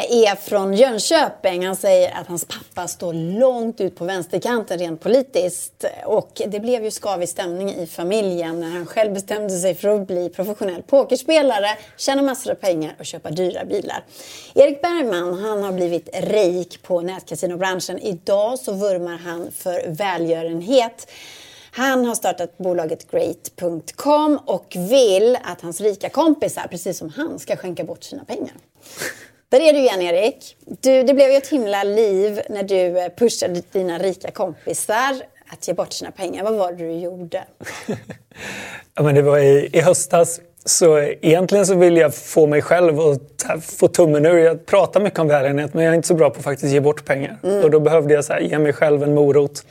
är från Jönköping. Han säger att hans pappa står långt ut på vänsterkanten rent politiskt. Och det blev ju skavig stämning i familjen när han själv bestämde sig för att bli professionell pokerspelare, tjäna massor av pengar och köpa dyra bilar. Erik Bergman han har blivit rik på nätkasinobranschen. Idag så vurmar han för välgörenhet. Han har startat bolaget Great.com och vill att hans rika kompisar, precis som han, ska skänka bort sina pengar. Där är du igen Erik. Du, det blev ju ett himla liv när du eh, pushade dina rika kompisar att ge bort sina pengar. Vad var det du gjorde? ja, men det var i, i höstas. Så egentligen så vill jag få mig själv att få tummen ur. Jag pratar mycket om välgörenhet men jag är inte så bra på att faktiskt ge bort pengar. Mm. Och då behövde jag så här, ge mig själv en morot.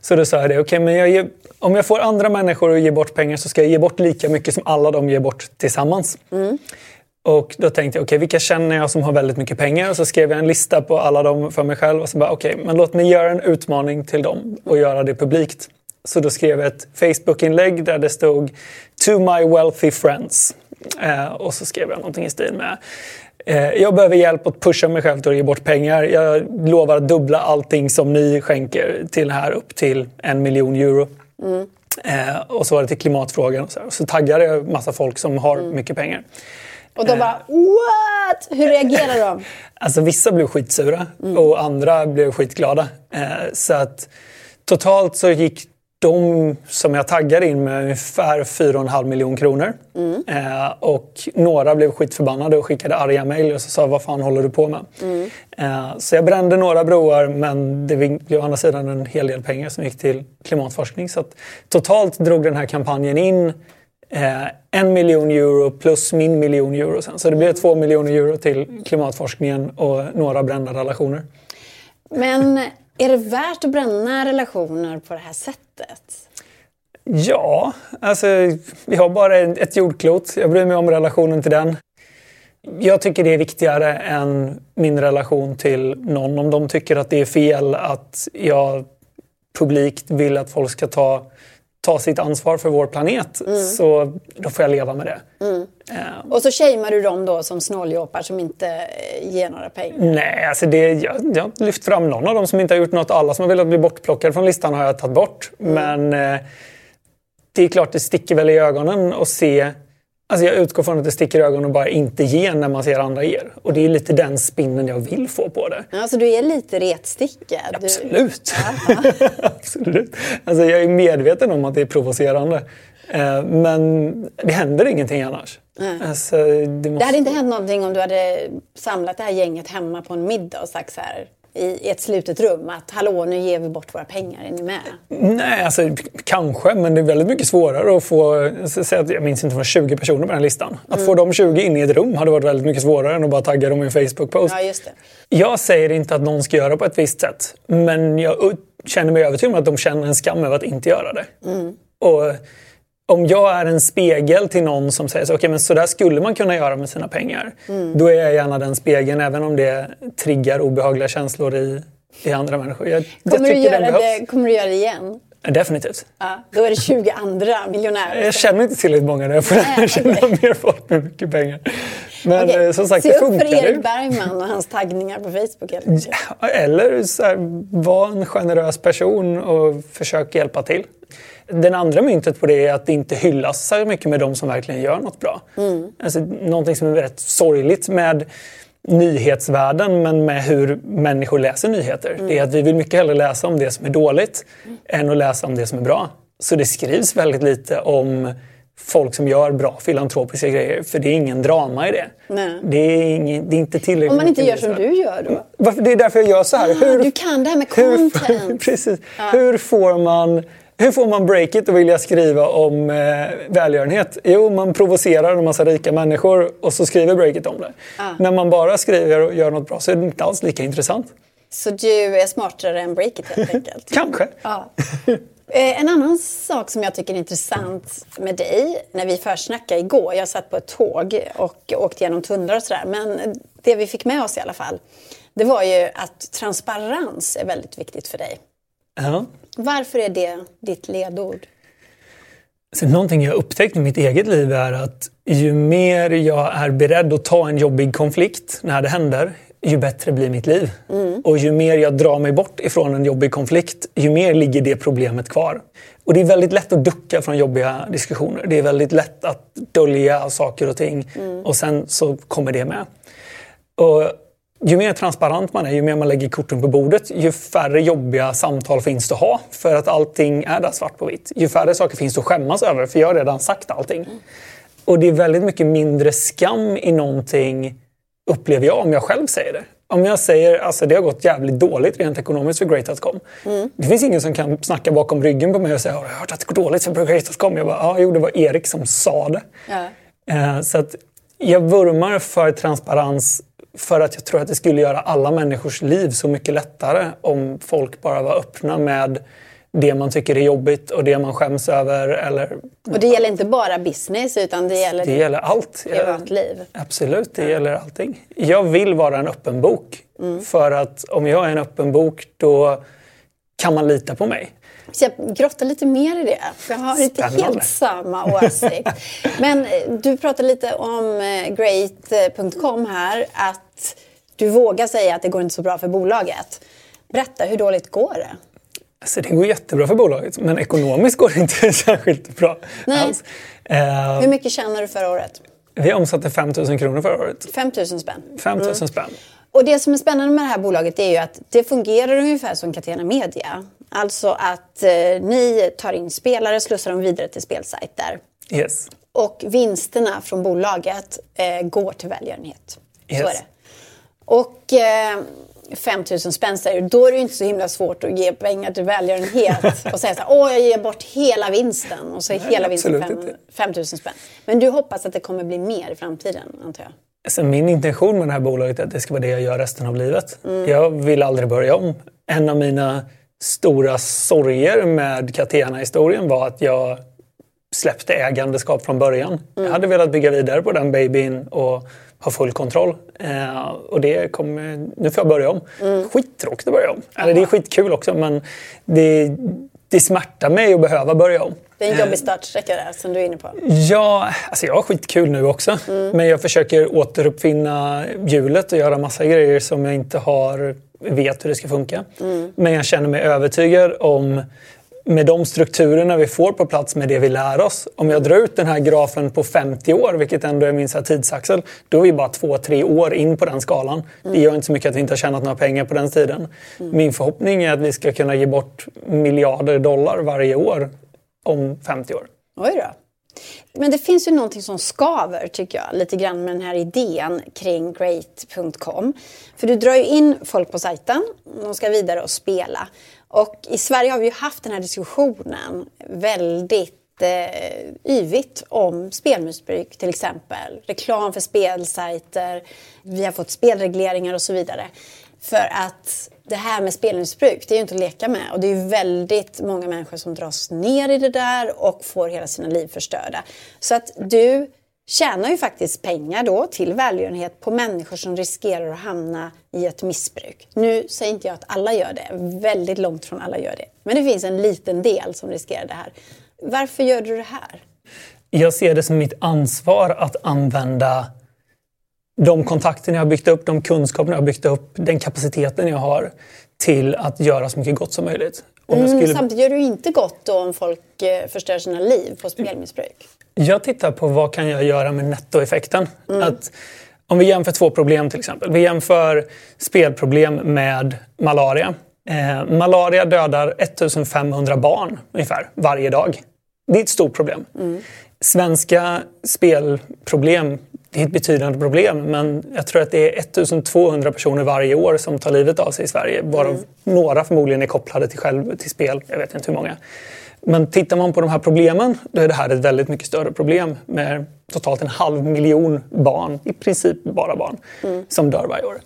Så då sa jag det, okay, men jag ger, om jag får andra människor att ge bort pengar så ska jag ge bort lika mycket som alla de ger bort tillsammans. Mm. Och då tänkte jag, okej okay, vilka känner jag som har väldigt mycket pengar? Och så skrev jag en lista på alla dem för mig själv. Och så bara, okej, okay, men låt mig göra en utmaning till dem och göra det publikt. Så då skrev jag ett Facebook-inlägg där det stod “To my wealthy friends”. Eh, och så skrev jag någonting i stil med eh, jag behöver hjälp att pusha mig själv till att ge bort pengar. Jag lovar att dubbla allting som ni skänker till här upp till en miljon euro. Mm. Eh, och så var det till klimatfrågan. Och så, så taggade jag massa folk som har mm. mycket pengar. Och de bara what? Hur reagerar de? Alltså vissa blev skitsura mm. och andra blev skitglada. Eh, så att totalt så gick de som jag taggade in med ungefär 4,5 miljoner kronor. Mm. Eh, och några blev skitförbannade och skickade arga mejl och sa vad fan håller du på med? Mm. Eh, så jag brände några broar men det blev å andra sidan en hel del pengar som gick till klimatforskning. Så totalt drog den här kampanjen in eh, en miljon euro plus min miljon euro sen. Så det blev två miljoner euro till klimatforskningen och några brända relationer. Men är det värt att bränna relationer på det här sättet? Ja, alltså vi har bara ett jordklot. Jag bryr mig om relationen till den. Jag tycker det är viktigare än min relation till någon. Om de tycker att det är fel att jag publikt vill att folk ska ta ta sitt ansvar för vår planet mm. så då får jag leva med det. Mm. Um, och så shamear du dem då som snåljåpar som inte eh, ger några pengar? Nej, alltså det, jag, jag har lyft fram någon av dem som inte har gjort något. Alla som har velat bli bortplockade från listan har jag tagit bort. Mm. Men eh, det är klart det sticker väl i ögonen att se Alltså jag utgår från att det sticker i ögonen och bara inte ge när man ser andra ger. Och det är lite den spinnen jag vill få på det. Alltså du är lite retstickad? Absolut! Absolut. Alltså jag är medveten om att det är provocerande. Eh, men det händer ingenting annars. Alltså, det, måste... det hade inte hänt någonting om du hade samlat det här gänget hemma på en middag och sagt så här i ett slutet rum att hallå nu ger vi bort våra pengar, är ni med? Nej, alltså kanske, men det är väldigt mycket svårare att få, att jag minns inte, det var 20 personer på den listan. Att mm. få de 20 in i ett rum hade varit väldigt mycket svårare än att bara tagga dem i en Facebook-post. Ja, just det. Jag säger inte att någon ska göra på ett visst sätt, men jag känner mig övertygad om att de känner en skam över att inte göra det. Mm. Och om jag är en spegel till någon som säger så, okay, men så där skulle man kunna göra med sina pengar. Mm. Då är jag gärna den spegeln även om det triggar obehagliga känslor i, i andra människor. Jag, kommer, jag du göra det, kommer du göra det igen? Definitivt. Ja, då är det 20 andra miljonärer. Jag känner inte tillräckligt många där jag får lära känna okay. mer folk med mycket pengar. Men okay. Eh, som sagt, Se det funkar. Se upp för Erik Bergman och hans taggningar på Facebook. Ja, eller så här, var en generös person och försök hjälpa till. Den andra myntet på det är att det inte hyllas så mycket med de som verkligen gör något bra. Mm. Alltså, någonting som är rätt sorgligt med nyhetsvärlden men med hur människor läser nyheter. Mm. Det är att vi vill mycket hellre läsa om det som är dåligt mm. än att läsa om det som är bra. Så det skrivs väldigt lite om folk som gör bra filantropiska grejer. För det är ingen drama i det. Det, är ingen, det är inte tillräckligt Om man inte gör som du gör då? Varför, det är därför jag gör så här. Ah, hur, du kan det här med content. Hur, precis. Ah. Hur får man hur får man breaket att vilja skriva om eh, välgörenhet? Jo, man provocerar en massa rika människor och så skriver breaket om det. Ah. När man bara skriver och gör något bra så är det inte alls lika intressant. Så du är smartare än breaket helt enkelt? Kanske. Ja. Eh, en annan sak som jag tycker är intressant med dig, när vi försnackade igår, jag satt på ett tåg och åkte genom tunnlar och sådär, men det vi fick med oss i alla fall, det var ju att transparens är väldigt viktigt för dig. Ja. Varför är det ditt ledord? Så någonting jag upptäckt i mitt eget liv är att ju mer jag är beredd att ta en jobbig konflikt när det händer, ju bättre blir mitt liv. Mm. Och ju mer jag drar mig bort ifrån en jobbig konflikt, ju mer ligger det problemet kvar. Och det är väldigt lätt att ducka från jobbiga diskussioner. Det är väldigt lätt att dölja saker och ting mm. och sen så kommer det med. Och ju mer transparent man är, ju mer man lägger korten på bordet, ju färre jobbiga samtal finns det att ha. För att allting är där svart på vitt. Ju färre saker finns det att skämmas över, för jag har redan sagt allting. Och det är väldigt mycket mindre skam i någonting, upplever jag, om jag själv säger det. Om jag säger att alltså, det har gått jävligt dåligt rent ekonomiskt för Great.com. Mm. Det finns ingen som kan snacka bakom ryggen på mig och säga har du hört att det går dåligt för Great.com? Jag bara, ja, jo, det var Erik som sa det. Ja. Eh, så att jag vurmar för transparens för att jag tror att det skulle göra alla människors liv så mycket lättare om folk bara var öppna med det man tycker är jobbigt och det man skäms över. Eller... Och det gäller inte bara business utan det gäller, det gäller allt. privatliv? Absolut, det ja. gäller allting. Jag vill vara en öppen bok. Mm. För att om jag är en öppen bok då kan man lita på mig. Så jag grottar lite mer i det, för jag har Spännande. inte helt samma åsikt. Men eh, du pratade lite om eh, Great.com här, att du vågar säga att det går inte så bra för bolaget. Berätta, hur dåligt går det? Alltså, det går jättebra för bolaget, men ekonomiskt går det inte särskilt bra. Nej. Alls. Hur mycket tjänade du förra året? Vi omsatte 5 000 kronor förra året. 5 000 spänn? 5 000 mm. spänn. Och det som är spännande med det här bolaget är ju att det fungerar ungefär som Catena Media. Alltså att eh, ni tar in spelare, slussar dem vidare till spelsajter. Yes. Och vinsterna från bolaget eh, går till välgörenhet. Yes. Så är det. Och eh, 5 000 spänn säger då är det inte så himla svårt att ge pengar till välgörenhet och säga så här, åh jag ger bort hela vinsten och så är Nej, hela vinsten 5 000 spänn. Men du hoppas att det kommer bli mer i framtiden, antar jag? Alltså, min intention med det här bolaget är att det ska vara det jag gör resten av livet. Mm. Jag vill aldrig börja om. En av mina stora sorger med Catena-historien var att jag släppte ägandeskap från början. Mm. Jag hade velat bygga vidare på den babyn och ha full kontroll. Eh, och det kommer, nu får jag börja om. Mm. Skittråkigt att börja om. Eller det är skitkul också men det, det smärtar mig att behöva börja om. Det är en jobbig startsträcka där som du är inne på. Ja, alltså jag har skitkul nu också. Mm. Men jag försöker återuppfinna hjulet och göra massa grejer som jag inte har vet hur det ska funka. Mm. Men jag känner mig övertygad om med de strukturerna vi får på plats med det vi lär oss. Om jag drar ut den här grafen på 50 år, vilket ändå är min tidsaxel, då är vi bara två, tre år in på den skalan. Mm. Det gör inte så mycket att vi inte har tjänat några pengar på den tiden. Mm. Min förhoppning är att vi ska kunna ge bort miljarder dollar varje år om 50 år. Oj då. Men det finns ju någonting som skaver, tycker jag, lite grann med den här idén kring Great.com. För du drar ju in folk på sajten, de ska vidare och spela. Och i Sverige har vi ju haft den här diskussionen väldigt eh, yvigt om spelmissbruk till exempel. Reklam för spelsajter, vi har fått spelregleringar och så vidare. För att det här med spelmissbruk, det är ju inte att leka med. Och det är ju väldigt många människor som dras ner i det där och får hela sina liv förstörda. Så att du tjänar ju faktiskt pengar då till välgörenhet på människor som riskerar att hamna i ett missbruk. Nu säger inte jag att alla gör det, väldigt långt från alla gör det. Men det finns en liten del som riskerar det här. Varför gör du det här? Jag ser det som mitt ansvar att använda de kontakter jag har byggt upp, de kunskaper jag har byggt upp, den kapaciteten jag har till att göra så mycket gott som möjligt. Mm, skulle... Samtidigt gör du inte gott då om folk eh, förstör sina liv på spelmissbruk? Jag tittar på vad kan jag göra med nettoeffekten. Mm. Att, om vi jämför två problem till exempel. Vi jämför spelproblem med malaria. Eh, malaria dödar 1500 barn ungefär varje dag. Det är ett stort problem. Mm. Svenska spelproblem det är ett betydande problem men jag tror att det är 1200 personer varje år som tar livet av sig i Sverige. Varav mm. några förmodligen är kopplade till, själv, till spel. Jag vet inte hur många. Men tittar man på de här problemen då är det här ett väldigt mycket större problem med totalt en halv miljon barn, i princip bara barn, mm. som dör varje år.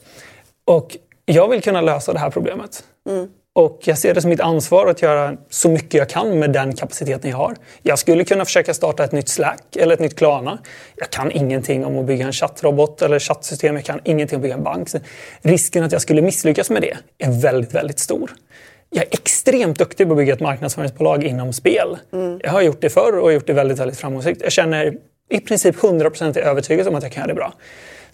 Och jag vill kunna lösa det här problemet. Mm. Och jag ser det som mitt ansvar att göra så mycket jag kan med den kapaciteten jag har. Jag skulle kunna försöka starta ett nytt Slack eller ett nytt Klarna. Jag kan ingenting om att bygga en chattrobot eller chattsystem. Jag kan ingenting om att bygga en bank. Så risken att jag skulle misslyckas med det är väldigt, väldigt stor. jag är extremt duktig på att bygga ett marknadsföringsbolag inom spel. Jag har gjort det förr och gjort det väldigt, väldigt framgångsrikt. Jag känner i princip 100% övertygelse om att jag kan göra det bra.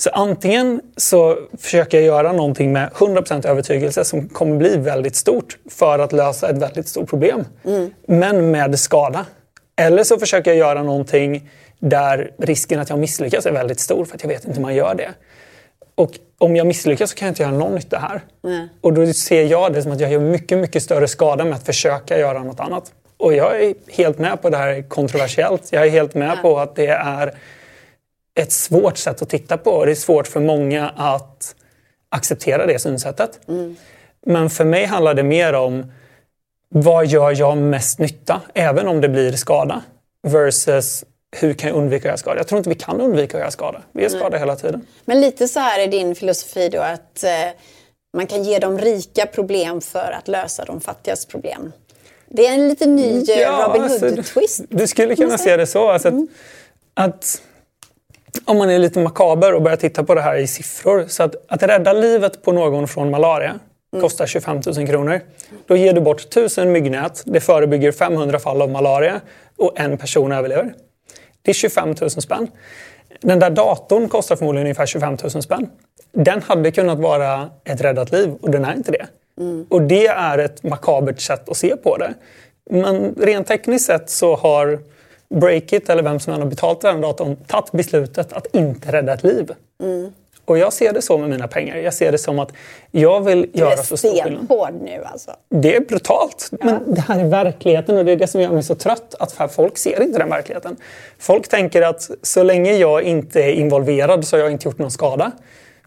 Så antingen så försöker jag göra någonting med 100% övertygelse som kommer bli väldigt stort för att lösa ett väldigt stort problem. Men med skada. Eller så försöker jag göra någonting där risken att jag misslyckas är väldigt stor för att jag vet inte hur man gör det. Och om jag misslyckas så kan jag inte göra någon nytta här. Nej. Och då ser jag det som att jag gör mycket, mycket större skada med att försöka göra något annat. Och jag är helt med på det här kontroversiellt. Jag är helt med Ja. på att det är ett svårt sätt att titta på. Det är svårt för många att acceptera det synsättet. Men för mig handlar det mer om vad gör jag mest nytta, även om det blir skada? Versus hur kan jag undvika att göra skada? Jag tror inte vi kan undvika att göra skada. Vi gör skada hela tiden. Men lite så här är din filosofi då att eh, man kan ge de rika problem för att lösa de fattigas problem. Det är en lite ny eh, Robin alltså, Hood-twist. Du skulle kunna se det så. Alltså att, att om man är lite makaber och börjar titta på det här i siffror. Så att, att rädda livet på någon från malaria kostar 25 000 kronor. Då ger du bort 1000 myggnät. Det förebygger 500 fall av malaria och en person överlever. Det är 25 000 spänn. Den där datorn kostar förmodligen ungefär 25 000 spänn. Den hade kunnat vara ett räddat liv och den är inte det. Och det är ett makabert sätt att se på det. Men rent tekniskt sett så har Breakit, eller vem som än har betalt den datorn, tagit beslutet att inte rädda ett liv. Och jag ser det så med mina pengar. Jag ser det som att jag vill Du göra är så stor skillnad. stenhård nu alltså. Det är brutalt. Men det här är verkligheten och det är det som gör mig så trött. Att folk ser inte den verkligheten. Folk tänker att så länge jag inte är involverad så har jag inte gjort någon skada.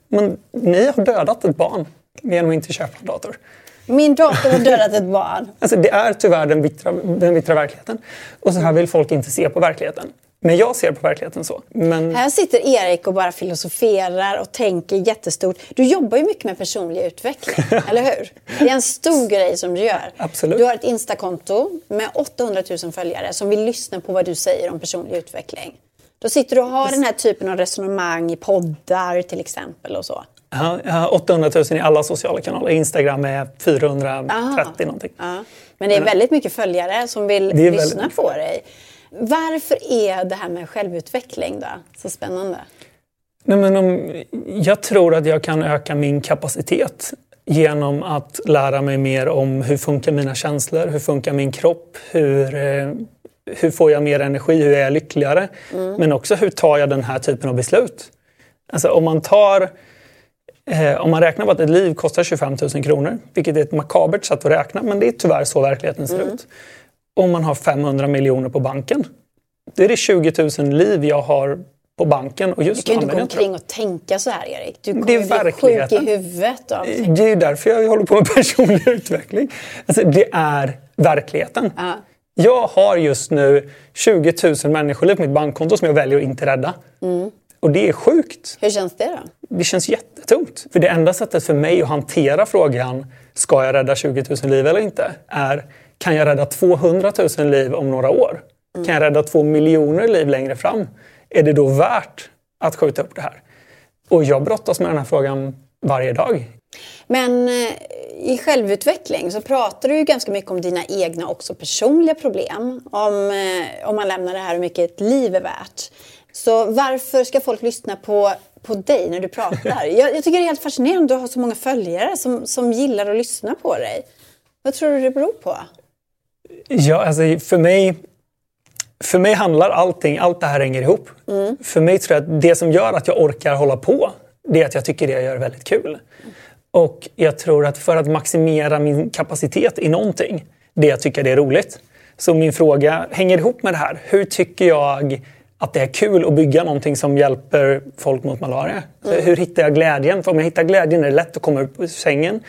Men ni har dödat ett barn genom att inte köpa en dator. Min dator har dödat ett barn. Alltså det är tyvärr den bittra, den bittra verkligheten. Och så här vill folk inte se på verkligheten. Men jag ser på verkligheten så. Men Här sitter Erik och bara filosoferar och tänker jättestort. Du jobbar ju mycket med personlig utveckling, eller hur? Det är en stor grej som du gör. Absolut. Du har ett Instakonto med 800 000 följare som vill lyssna på vad du säger om personlig utveckling. Då sitter du och har den här typen av resonemang i poddar till exempel och så. Ja, jag har 800 000 i alla sociala kanaler. Instagram är 430 Aha. någonting. Ja. Men det är väldigt mycket följare som vill lyssna väldigt på dig. Varför är det här med självutveckling då så spännande? Nej, men om, jag tror att jag kan öka min kapacitet genom att lära mig mer om hur funkar mina känslor, hur funkar min kropp, hur, eh, hur får jag mer energi, hur är jag lyckligare? Men också hur tar jag den här typen av beslut? Alltså om man tar om man räknar på att ett liv kostar 25 000 kronor, vilket är ett makabert sätt att räkna, men det är tyvärr så verkligheten ser ut. Om man har 500 miljoner på banken, då är det 20 000 liv jag har på banken. Och just Du kan ju inte gå omkring och tänka så här Erik. Du Det kommer är bli sjuk i huvudet av det. Det är därför jag håller på med personlig utveckling. Alltså, det är verkligheten. Ja. Jag har just nu 20 000 människoliv på mitt bankkonto som jag väljer att inte rädda. Och det är sjukt. Hur känns det då? Det känns jättetungt. För det enda sättet för mig att hantera frågan, ska jag rädda 20 000 liv eller inte? Är, kan jag rädda 200 000 liv om några år? Kan jag rädda 2 miljoner liv längre fram? Är det då värt att skjuta upp det här? Och jag brottas med den här frågan varje dag. Men eh, i självutveckling så pratar du ju ganska mycket om dina egna också personliga problem. Om, eh, om man lämnar det här hur mycket ett liv är värt. Så varför ska folk lyssna på, på dig när du pratar? Jag, jag tycker det är helt fascinerande att du har så många följare som, som gillar att lyssna på dig. Vad tror du det beror på? Ja, alltså för mig, för mig handlar allting, allt det här hänger ihop. För mig tror jag att det som gör att jag orkar hålla på, det är att jag tycker det jag gör är väldigt kul. Och jag tror att för att maximera min kapacitet i någonting, det jag tycker det är roligt. Så min fråga hänger ihop med det här. Hur tycker jag att det är kul att bygga någonting som hjälper folk mot malaria? Så Hur hittar jag glädjen? För om jag hittar glädjen är det lätt att komma upp ur sängen.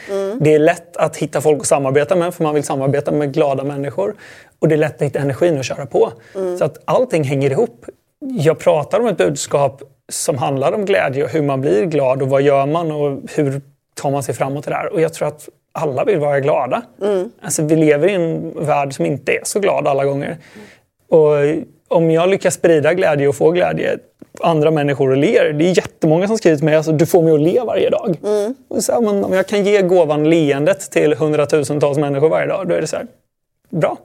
Det är lätt att hitta folk att samarbeta med för man vill samarbeta med glada människor. Och det är lätt att hitta energin att köra på. Så att allting hänger ihop. Jag pratar om ett budskap som handlar om glädje och hur man blir glad och vad gör man och hur tar man sig framåt i det här. Och jag tror att alla vill vara glada. Alltså, vi lever i en värld som inte är så glad alla gånger. Och om jag lyckas sprida glädje och få glädje andra människor att le. Det är jättemånga som skrivit till mig alltså, du får mig att le varje dag. Mm. Så, men, om jag kan ge gåvan leendet till hundratusentals människor varje dag, då är det så här, bra.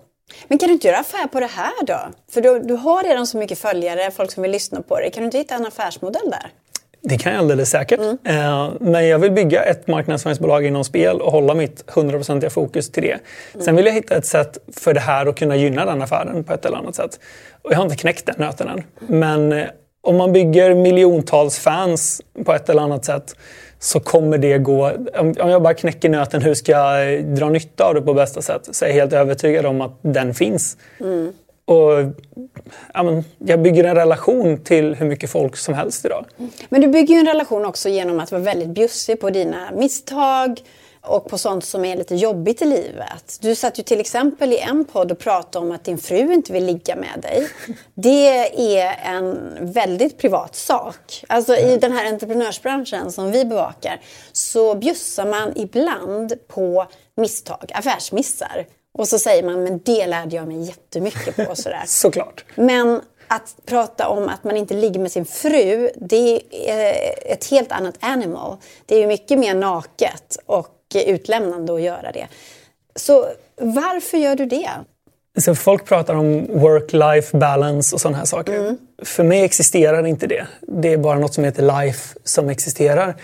Men kan du inte göra affär på det här då? För du, du har redan så mycket följare, folk som vill lyssna på dig. Kan du inte hitta en affärsmodell där? Det kan jag alldeles säkert. Mm. Eh, men jag vill bygga ett marknadsföringsbolag inom spel och hålla mitt 100% fokus till det. Mm. Sen vill jag hitta ett sätt för det här att kunna gynna den affären på ett eller annat sätt. Och jag har inte knäckt den nöten än. Men eh, om man bygger miljontals fans på ett eller annat sätt så kommer det gå... Om jag bara knäcker nöten, hur ska jag dra nytta av det på bästa sätt? Så är jag helt övertygad om att den finns. Mm. Och ja, men, jag bygger en relation till hur mycket folk som helst idag. Men du bygger ju en relation också genom att vara väldigt bjussig på dina misstag och på sånt som är lite jobbigt i livet. Du satt ju till exempel i en podd och pratade om att din fru inte vill ligga med dig. Det är en väldigt privat sak. Alltså i den här entreprenörsbranschen som vi bevakar så bjussar man ibland på misstag, affärsmissar. Och så säger man, men det lärde jag mig jättemycket på. Sådär. Såklart. Men att prata om att man inte ligger med sin fru, det är ett helt annat animal. Det är ju mycket mer naket och utlämnande att göra det. Så varför gör du det? Så folk pratar om work-life balance och sådana här saker. Mm. För mig existerar inte det. Det är bara något som heter life som existerar.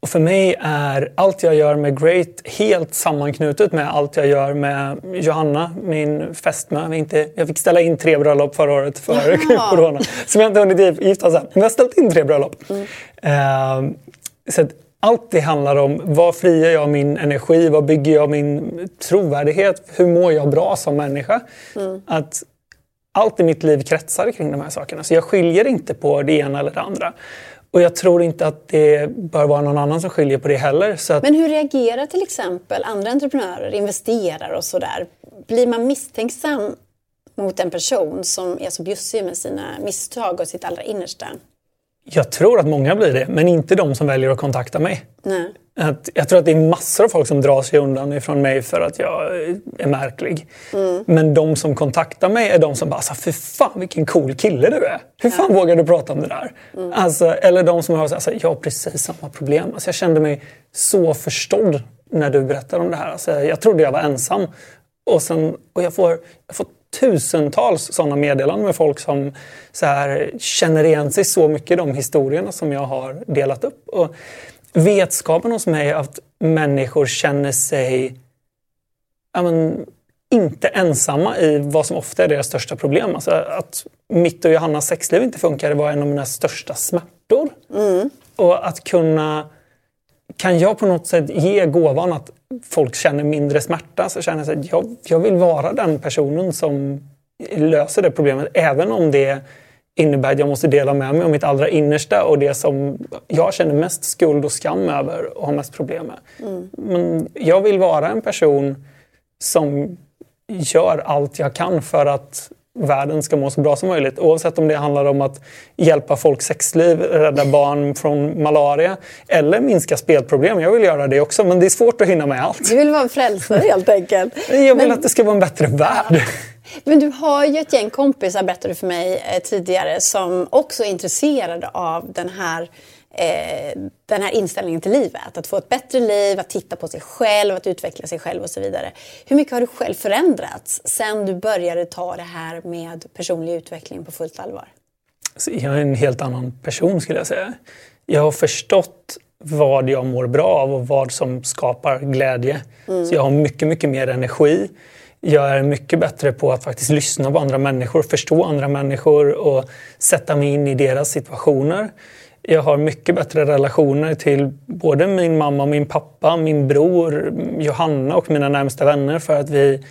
Och för mig är allt jag gör med Great helt sammanknutet med allt jag gör med Johanna, min fästmö. Inte, jag fick ställa in tre bröllop förra året för Jaha. corona. Som jag inte hunnit gifta sen. Men jag har ställt in tre bröllop. Mm. Uh, så allt det handlar om vad friar jag min energi, vad bygger jag min trovärdighet, hur mår jag bra som människa? Mm. Att allt i mitt liv kretsar kring de här sakerna. Så jag skiljer inte på det ena eller det andra. Och jag tror inte att det bör vara någon annan som skiljer på det heller. Så att... Men hur reagerar till exempel andra entreprenörer, investerare och sådär? Blir man misstänksam mot en person som är så bjussig med sina misstag och sitt allra innersta? Jag tror att många blir det, men inte de som väljer att kontakta mig. Nej. Att, jag tror att det är massor av folk som drar sig undan ifrån mig för att jag är märklig. Mm. Men de som kontaktar mig är de som bara alltså, “Fy fan vilken cool kille du är! Hur fan ja. vågar du prata om det där?” mm. alltså, Eller de som har alltså, “Jag har precis samma problem”. Alltså, jag kände mig så förstådd när du berättade om det här. Alltså, jag trodde jag var ensam. Och, sen, och jag, får, jag får tusentals sådana meddelanden med folk som så här, känner igen sig så mycket i de historierna som jag har delat upp. Och vetskapen hos mig att människor känner sig men, inte ensamma i vad som ofta är deras största problem. Alltså att mitt och Johannas sexliv inte funkar var en av mina största smärtor. Mm. Och att kunna... Kan jag på något sätt ge gåvan att folk känner mindre smärta så känner jag att jag, jag vill vara den personen som löser det problemet. Även om det innebär att jag måste dela med mig av mitt allra innersta och det som jag känner mest skuld och skam över och har mest problem med. Mm. Men jag vill vara en person som gör allt jag kan för att världen ska må så bra som möjligt. Oavsett om det handlar om att hjälpa folks sexliv, rädda barn från malaria eller minska spelproblem. Jag vill göra det också, men det är svårt att hinna med allt. Du vill vara en frälsare helt enkelt. Jag vill men... att det ska vara en bättre värld. Men du har ju ett gäng kompisar, berättade du för mig eh, tidigare, som också är intresserade av den här eh, den här inställningen till livet. Att få ett bättre liv, att titta på sig själv, att utveckla sig själv och så vidare. Hur mycket har du själv förändrats sen du började ta det här med personlig utveckling på fullt allvar? Jag är en helt annan person skulle jag säga. Jag har förstått vad jag mår bra av och vad som skapar glädje. Mm. Så jag har mycket, mycket mer energi. Jag är mycket bättre på att faktiskt lyssna på andra människor, förstå andra människor och sätta mig in i deras situationer. Jag har mycket bättre relationer till både min mamma, min pappa, min bror, Johanna och mina närmsta vänner för att vi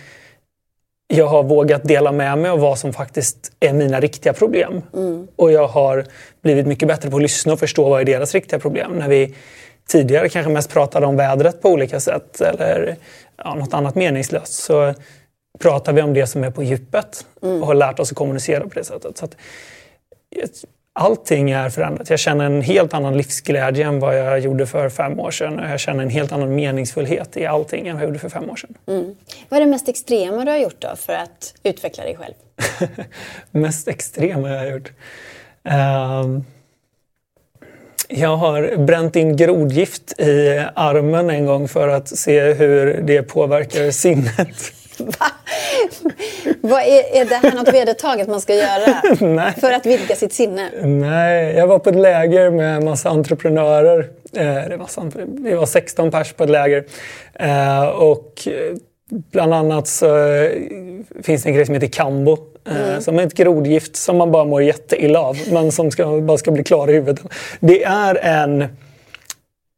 jag har vågat dela med mig av vad som faktiskt är mina riktiga problem. Mm. Och jag har blivit mycket bättre på att lyssna och förstå vad är deras riktiga problem. När vi tidigare kanske mest pratade om vädret på olika sätt eller ja, något annat meningslöst så pratar vi om det som är på djupet mm. och har lärt oss att kommunicera på det sättet. Så att, allting är förändrat. Jag känner en helt annan livsglädje än vad jag gjorde för fem år sedan. Jag känner en helt annan meningsfullhet i allting än vad jag gjorde för fem år sedan. Mm. Vad är det mest extrema du har gjort då för att utveckla dig själv? mest extrema jag har gjort? Uh, jag har bränt in grodgift i armen en gång för att se hur det påverkar sinnet. Va? Vad är, är det här något vedertaget man ska göra för att vidga sitt sinne? Nej, jag var på ett läger med en massa entreprenörer. Eh, det var, vi var 16 pers på ett läger. Eh, och bland annat så eh, finns det en grej som heter Kambo. Mm. Som är ett grodgift som man bara mår jätteilla av men som ska, bara ska bli klar i huvudet. Det är en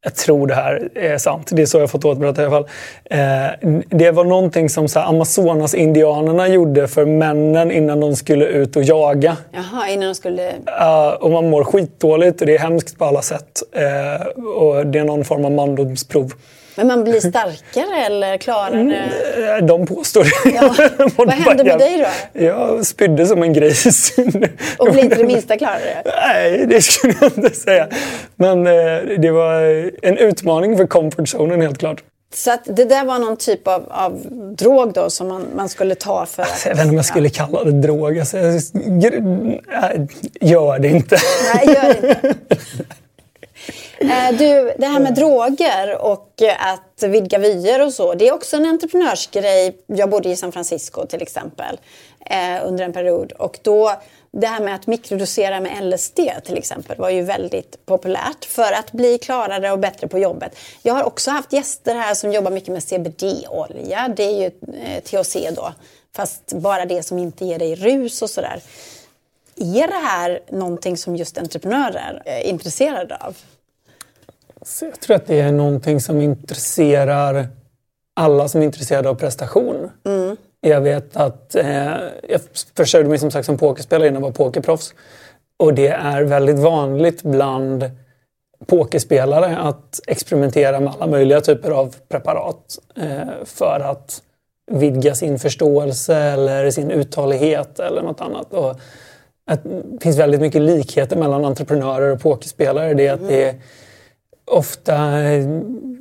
jag tror det här är sant. Det är så jag fått återberättat i alla fall. Eh, det var någonting som Amazonas-indianerna gjorde för männen innan de skulle ut och jaga. Jaha, innan de skulle... Uh, och man mår skitdåligt och det är hemskt på alla sätt. Uh, och det är någon form av mandomsprov. Men man blir starkare eller klarare? Mm, de påstår det. Ja. Vad hände med dig då? Jag spydde som en gris. Och blev inte det minsta klarare? Nej, det skulle jag inte säga. Men eh, det var en utmaning för comfort zonen helt klart. Så det där var någon typ av, av drog då som man, man skulle ta för att... Jag vet inte om jag skulle kalla det drog. Alltså, gör det inte. Nej, gör det inte. Eh, du, det här med droger och att vidga vyer och så, det är också en entreprenörsgrej. Jag bodde i San Francisco till exempel eh, under en period och då det här med att mikrodosera med LSD till exempel var ju väldigt populärt för att bli klarare och bättre på jobbet. Jag har också haft gäster här som jobbar mycket med CBD-olja. Det är ju eh, THC då, fast bara det som inte ger dig rus och sådär. Är det här någonting som just entreprenörer är intresserade av? Så jag tror att det är någonting som intresserar alla som är intresserade av prestation. Mm. Jag vet att eh, jag försörjde mig som sagt som pokerspelare innan jag var pokerproffs. Och det är väldigt vanligt bland pokerspelare att experimentera med alla möjliga typer av preparat eh, för att vidga sin förståelse eller sin uthållighet eller något annat. Och att det finns väldigt mycket likheter mellan entreprenörer och pokerspelare. Det är att det är ofta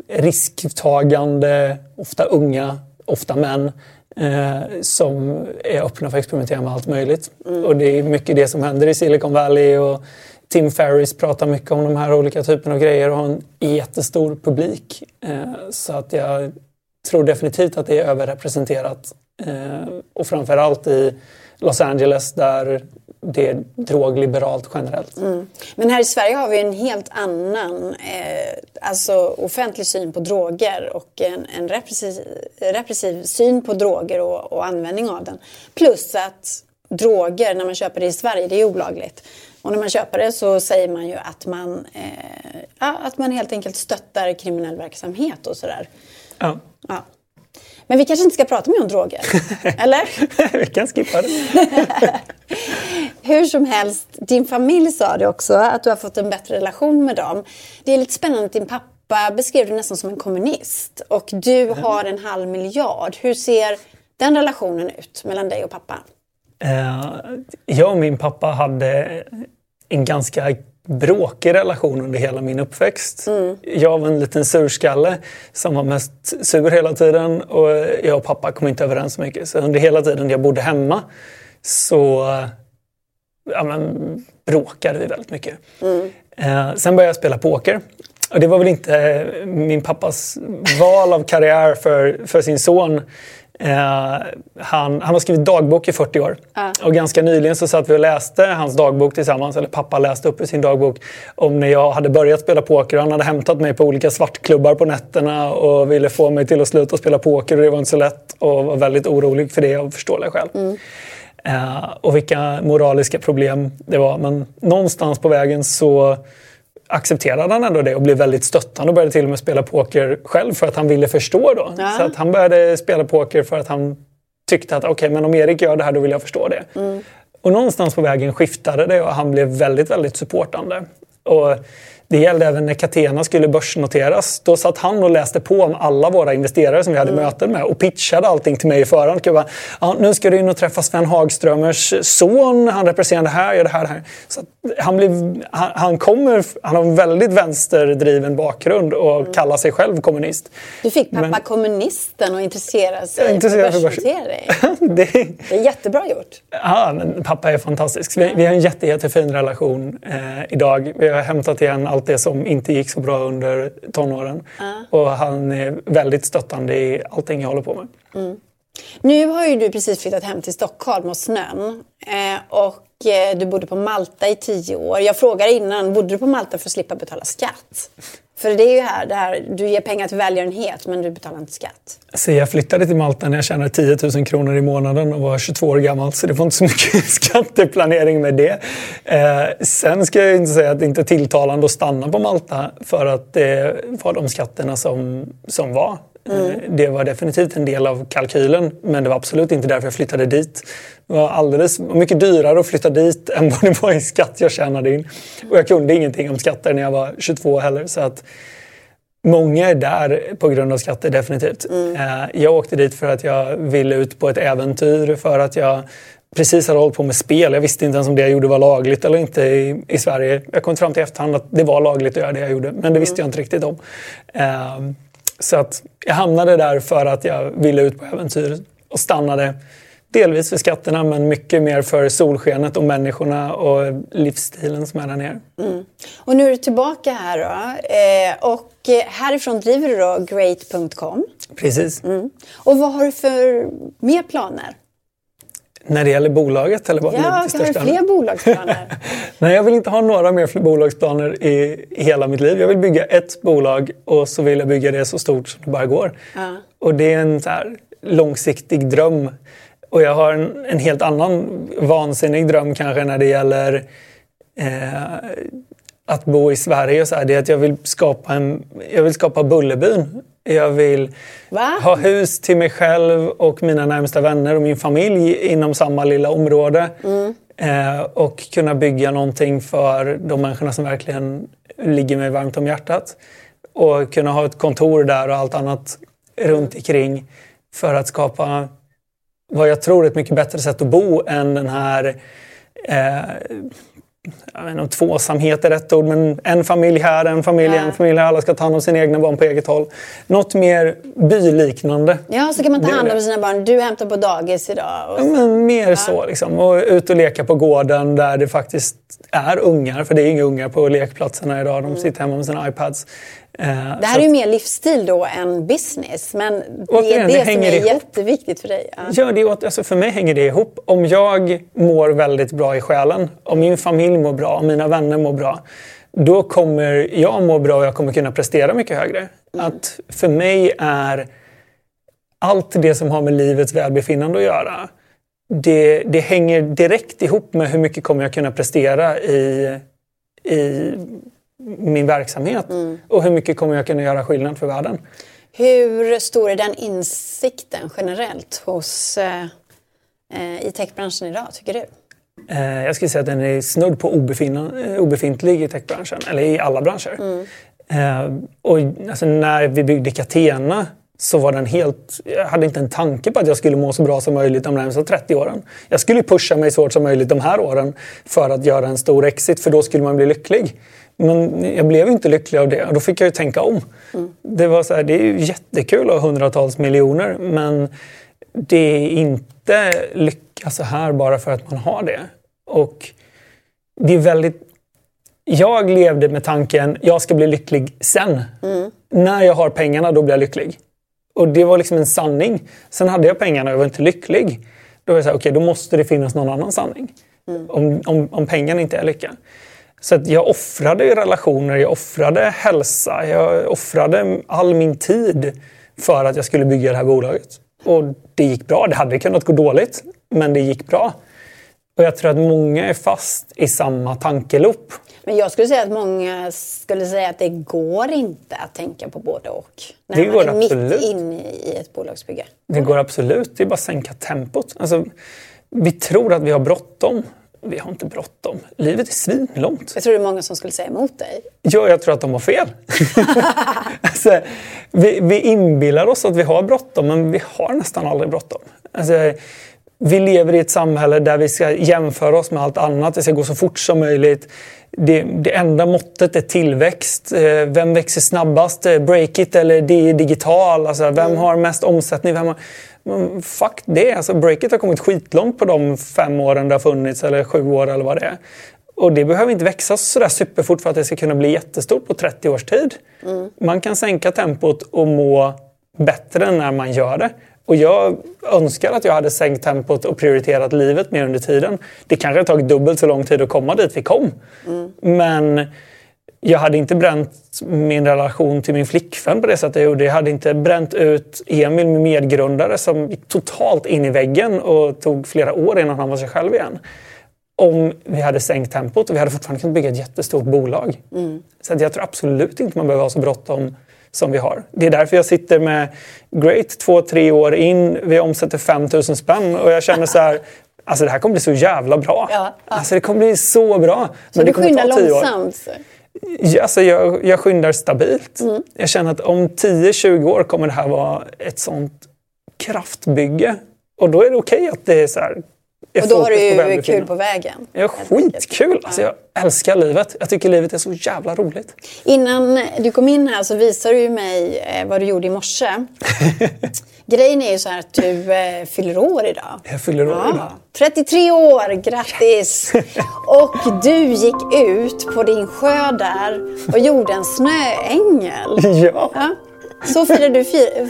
risktagande, ofta unga, ofta män eh, som är öppna för att experimentera med allt möjligt. Mm. Och det är mycket det som händer i Silicon Valley och Tim Ferris pratar mycket om de här olika typerna av grejer och har en jättestor publik. Eh, så att jag tror definitivt att det är överrepresenterat. Eh, och framförallt i Los Angeles där det är drogliberalt generellt. Mm. Men här i Sverige har vi en helt annan eh, alltså offentlig syn på droger och en, en repressiv, repressiv, syn på droger och, och, användning av den. Plus att droger, när man köper det i Sverige, det är olagligt. Och när man köper det så säger man ju att man, eh, att man helt enkelt stöttar kriminell verksamhet och sådär. Ja. ja. Men vi kanske inte ska prata mer om droger? Eller? vi kan skippa det. Hur som helst, din familj sa det också, att du har fått en bättre relation med dem. Det är lite spännande att din pappa beskrev dig nästan som en kommunist. Och du mm. har en halv miljard. Hur ser den relationen ut mellan dig och pappa? Uh, jag och min pappa hade en ganska bråkig relation under hela min uppväxt. Mm. Jag var en liten surskalle som var mest sur hela tiden och jag och pappa kom inte överens så mycket. Så under hela tiden jag bodde hemma så ja, men, bråkade vi väldigt mycket. Mm. Eh, sen började jag spela poker. Och det var väl inte min pappas val av karriär för, för sin son. Eh, han, han har skrivit dagbok i 40 år. Uh. Och ganska nyligen så satt vi och läste hans dagbok tillsammans. Eller pappa läste upp i sin dagbok om när jag hade börjat spela poker. Han hade hämtat mig på olika svartklubbar på nätterna och ville få mig till att sluta spela poker. Och det var inte så lätt och var väldigt orolig för det av förståeliga skäl. Mm. Uh, och vilka moraliska problem det var. Men någonstans på vägen så accepterade han ändå det och blev väldigt stöttande och började till och med spela poker själv för att han ville förstå. Då. Ja. Så att han började spela poker för att han tyckte att okej, okay, men om Erik gör det här då vill jag förstå det. Mm. Och någonstans på vägen skiftade det och han blev väldigt, väldigt supportande. Och Det gällde även när Catena skulle börsnoteras. Då satt han och läste på om alla våra investerare som vi hade mm. möten med och pitchade allting till mig i förhand. Bara, ja, nu ska du in och träffa Sven Hagströmers son. Han representerar det här, gör det här, det här. Så han, blev, han, han, kommer, han har en väldigt vänsterdriven bakgrund och mm. kallar sig själv kommunist. Du fick pappa Men, kommunisten att intressera sig för börsnotering. det, det är jättebra gjort. Ja, men pappa är fantastisk. Vi, vi har en jätte, jättefin relation eh, idag. Vi har hämtat igen allt det som inte gick så bra under tonåren. Mm. Och han är väldigt stöttande i allting jag håller på med. Mm. Nu har ju du precis flyttat hem till Stockholm och snön. Eh, och eh, du bodde på Malta i tio år. Jag frågade innan, bodde du på Malta för att slippa betala skatt? För det är ju här, det här, du ger pengar till välgörenhet men du betalar inte skatt. Så jag flyttade till Malta när jag tjänade 10 000 kronor i månaden och var 22 år gammal. Så det var inte så mycket skatteplanering med det. Eh, sen ska jag inte säga att det inte är tilltalande att stanna på Malta för att det var de skatterna som, som var. Mm. Det var definitivt en del av kalkylen men det var absolut inte därför jag flyttade dit. Det var alldeles mycket dyrare att flytta dit än vad det var i skatt jag tjänade in. Och jag kunde ingenting om skatter när jag var 22 heller. Så att Många är där på grund av skatter, definitivt. Mm. Eh, jag åkte dit för att jag ville ut på ett äventyr, för att jag precis hade hållit på med spel. Jag visste inte ens om det jag gjorde var lagligt eller inte i, i Sverige. Jag kom fram till efterhand att det var lagligt att göra det jag gjorde, men det visste mm. jag inte riktigt om. Så att jag hamnade där för att jag ville ut på äventyr och stannade delvis för skatterna men mycket mer för solskenet och människorna och livsstilen som är där nere. Mm. Och nu är du tillbaka här då. Eh, och härifrån driver du då great.com. Precis. Mm. Och vad har du för mer planer? När det gäller bolaget? Eller vad ja, har du fler bolagsplaner? Nej, jag vill inte ha några mer bolagsplaner i, i, hela mitt liv. Jag vill bygga ett bolag och så vill jag bygga det så stort som det bara går. Ja. Och det är en så här, långsiktig dröm. Och jag har en, en, helt annan vansinnig dröm kanske när det gäller eh, att bo i Sverige. Så här, det är att jag vill skapa, en, jag vill skapa Bullerbyn jag vill Va? ha hus till mig själv och mina närmsta vänner och min familj inom samma lilla område. Mm. Eh, och kunna bygga någonting för de människorna som verkligen ligger mig varmt om hjärtat. Och kunna ha ett kontor där och allt annat runt omkring för att skapa vad jag tror är ett mycket bättre sätt att bo än den här eh, jag vet inte om tvåsamhet är rätt ord, men en familj här, en familj, ja. en familj här. Alla ska ta hand om sina egna barn på eget håll. Något mer byliknande. Ja, så kan man ta hand om sina barn. Du hämtar på dagis idag. Ja, men mer ja. så. Liksom. Och ut och leka på gården där det faktiskt är ungar. För det är inga ungar på lekplatserna idag. De mm. sitter hemma med sina iPads. Eh, det här är ju mer livsstil då än business, men det är det, det som är ihop. jätteviktigt för dig. Ja. Ja, det, alltså för mig hänger det ihop. Om jag mår väldigt bra i själen, om min familj mår bra, om mina vänner mår bra, då kommer jag må bra och jag kommer kunna prestera mycket högre. Mm. Att för mig är allt det som har med livets välbefinnande att göra, det, det hänger direkt ihop med hur mycket kommer jag kunna prestera i, i min verksamhet mm. och hur mycket kommer jag kunna göra skillnad för världen. Hur stor är den insikten generellt hos, eh, eh i techbranschen idag, tycker du? Eh, jag skulle säga att den är snudd på eh, obefintlig i techbranschen, eller i alla branscher. Mm. Eh, och alltså, när vi byggde Catena så var den helt... Jag hade inte en tanke på att jag skulle må så bra som möjligt de närmaste 30 åren. Jag skulle pusha mig så hårt som möjligt de här åren för att göra en stor exit, för då skulle man bli lycklig. Men jag blev inte lycklig av det och då fick jag ju tänka om. Mm. Det, var så här, det är ju jättekul att ha hundratals miljoner men det är inte lycka så här bara för att man har det. Och det är väldigt... Jag levde med tanken jag ska bli lycklig sen. Mm. När jag har pengarna då blir jag lycklig. Och det var liksom en sanning. Sen hade jag pengarna och jag var inte lycklig. Då var jag så här, okay, då måste det finnas någon annan sanning. Mm. Om, om, om pengarna inte är lycka. Så jag offrade relationer, jag offrade hälsa, jag offrade all min tid för att jag skulle bygga det här bolaget. Och det gick bra. Det hade kunnat gå dåligt, men det gick bra. Och jag tror att många är fast i samma tankeloop. Men jag skulle säga att många skulle säga att det går inte att tänka på både och. När det man går är absolut. mitt inne i ett bolagsbygge. Det går absolut. Det är bara att sänka tempot. Alltså, vi tror att vi har bråttom vi har inte bråttom. Livet är svinlångt. Jag tror det är många som skulle säga emot dig. Ja, jag tror att de har fel. alltså, vi, vi inbillar oss att vi har bråttom, men vi har nästan aldrig bråttom. Alltså, vi lever i ett samhälle där vi ska jämföra oss med allt annat. Det ska gå så fort som möjligt. Det, det enda måttet är tillväxt. Eh, vem växer snabbast? Eh, Breakit eller digital? Alltså, vem mm. har mest omsättning? Vem har... Fuck det. Alltså, Breakit har kommit skitlångt på de fem åren det har funnits, eller sju år eller vad det är. Och det behöver inte växa så där superfort för att det ska kunna bli jättestort på 30 års tid. Mm. Man kan sänka tempot och må bättre när man gör det. Och jag önskar att jag hade sänkt tempot och prioriterat livet mer under tiden. Det kanske hade tagit dubbelt så lång tid att komma dit vi kom. Mm. Men jag hade inte bränt min relation till min flickvän på det sättet jag gjorde. Jag hade inte bränt ut Emil, min medgrundare, som gick totalt in i väggen och tog flera år innan han var sig själv igen. Om vi hade sänkt tempot och vi hade fortfarande kunnat bygga ett jättestort bolag. Mm. Så jag tror absolut inte man behöver ha så bråttom som vi har. Det är därför jag sitter med Great två, tre år in. Vi omsätter 5 000 spänn och jag känner så här Alltså det här kommer bli så jävla bra. Ja, ja. Alltså det kommer bli så bra. Så men du skyndar långsamt? Ja, alltså jag, jag skyndar stabilt. Mm. Jag känner att om 10-20 år kommer det här vara ett sånt kraftbygge. Och då är det okej okay att det är så här och då har du ju kul på vägen. Ja, skitkul! Alltså, jag älskar livet. Jag tycker livet är så jävla roligt. Innan du kom in här så visade du mig eh, vad du gjorde i morse. Grejen är ju så här att du eh, fyller år idag. Jag fyller år ja. idag. 33 år, grattis! och du gick ut på din sjö där och gjorde en snöängel. Ja. ja. Så firade du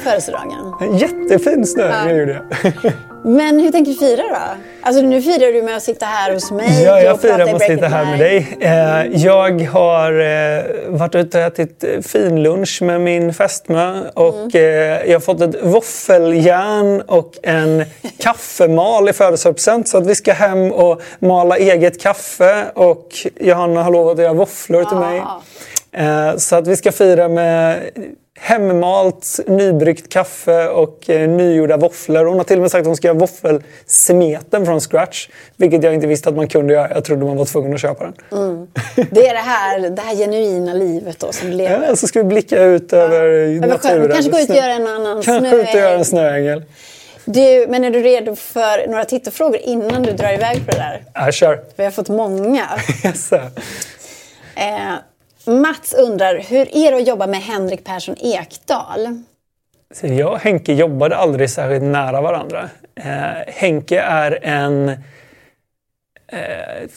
födelsedagen. En jättefin snöängel ja. gjorde jag. Men hur tänker du fira då? Alltså nu firar du med att sitta här hos mig Ja, jag firar med att sitta här med dig. Eh, jag har eh, varit ute och ätit finlunch med min fästmö och mm. Eh, jag har fått ett våffeljärn och en kaffemal i födelsedagspresent så att vi ska hem och mala eget kaffe och Johanna har lovat att göra våfflor till mig. Så att vi ska fira med hemmalt, nybryggt kaffe och eh, nygjorda våfflor. Hon har till och med sagt att hon ska göra våffelsmeten från scratch. Vilket jag inte visste att man kunde göra. Jag trodde man var tvungen att köpa den. Mm. Det är det här, det här genuina livet då som lever. Ja, så ska vi blicka ut över ja. naturen. Kanske gå ut och göra en annan Kanske ut och göra en snöängel. Du, men är du redo för några tittarfrågor innan du drar iväg på det där? Ja, kör. Vi har fått många. yes. eh, Mats undrar, hur är det att jobba med Henrik Persson Ekdal? jag och Henke jobbade aldrig särskilt nära varandra. Eh, Henke är en eh,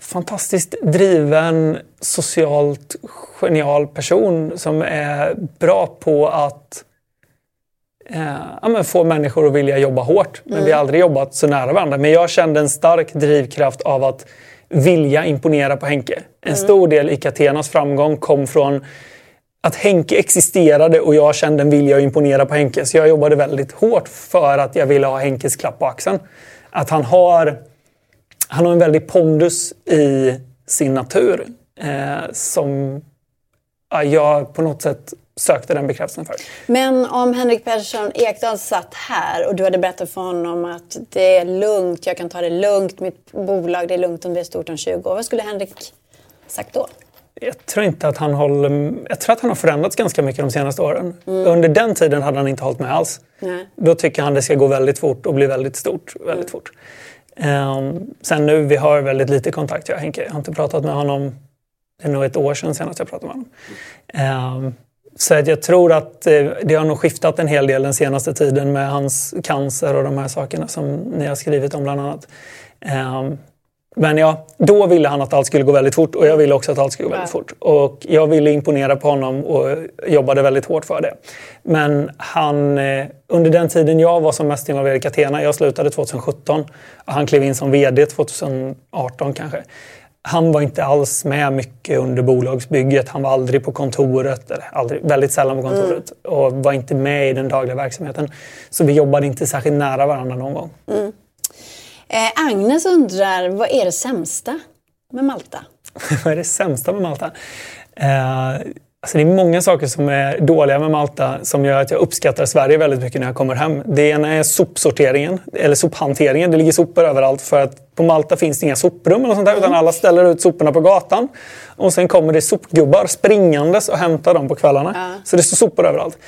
fantastiskt driven, socialt genial person som är bra på att eh, ja, få människor att vilja jobba hårt. Men mm. vi har aldrig jobbat så nära varandra. Men jag kände en stark drivkraft av att vilja imponera på Henke. En mm. stor del i Catenas framgång kom från att Henke existerade och jag kände en vilja att imponera på Henke. Så jag jobbade väldigt hårt för att jag ville ha Henkes klapp på axeln. Att han har, han har en väldig pondus i sin natur eh, som ja, jag på något sätt sökte den bekräftelsen för. Men om Henrik Persson Ekdahl satt här och du hade berättat för honom att det är lugnt, jag kan ta det lugnt, mitt bolag det är lugnt om det är stort om 20 år. Vad skulle Henrik sagt då? Jag tror inte att han håller... Jag tror att han har förändrats ganska mycket de senaste åren. Mm. Under den tiden hade han inte hållit med alls. Nej. Då tycker han det ska gå väldigt fort och bli väldigt stort väldigt mm. fort. Um, sen nu, vi har väldigt lite kontakt jag och Henke. Jag har inte pratat med honom. Det är nog ett år sedan senast jag pratade med honom. Um, så att jag tror att eh, det har nog skiftat en hel del den senaste tiden med hans cancer och de här sakerna som ni har skrivit om bland annat. Um, men ja, då ville han att allt skulle gå väldigt fort och jag ville också att allt skulle gå väldigt fort. Och jag ville imponera på honom och jobbade väldigt hårt för det. Men han, eh, under den tiden jag var som mest involverad i Catena, jag slutade 2017 och han klev in som VD 2018 kanske. Han var inte alls med mycket under bolagsbygget. Han var aldrig på kontoret, eller aldrig, väldigt sällan på kontoret mm. och var inte med i den dagliga verksamheten. Så vi jobbade inte särskilt nära varandra någon gång. Mm. Eh, Agnes undrar, vad är det sämsta med Malta? vad är det sämsta med Malta? Eh, Alltså det är många saker som är dåliga med Malta som gör att jag uppskattar Sverige väldigt mycket när jag kommer hem. Det ena är sopsorteringen, eller sophanteringen. Det ligger sopor överallt för att på Malta finns det inga soprum eller sånt där, utan alla ställer ut soporna på gatan. Och sen kommer det sopgubbar springandes och hämtar dem på kvällarna. Ja. Så det står sopor överallt.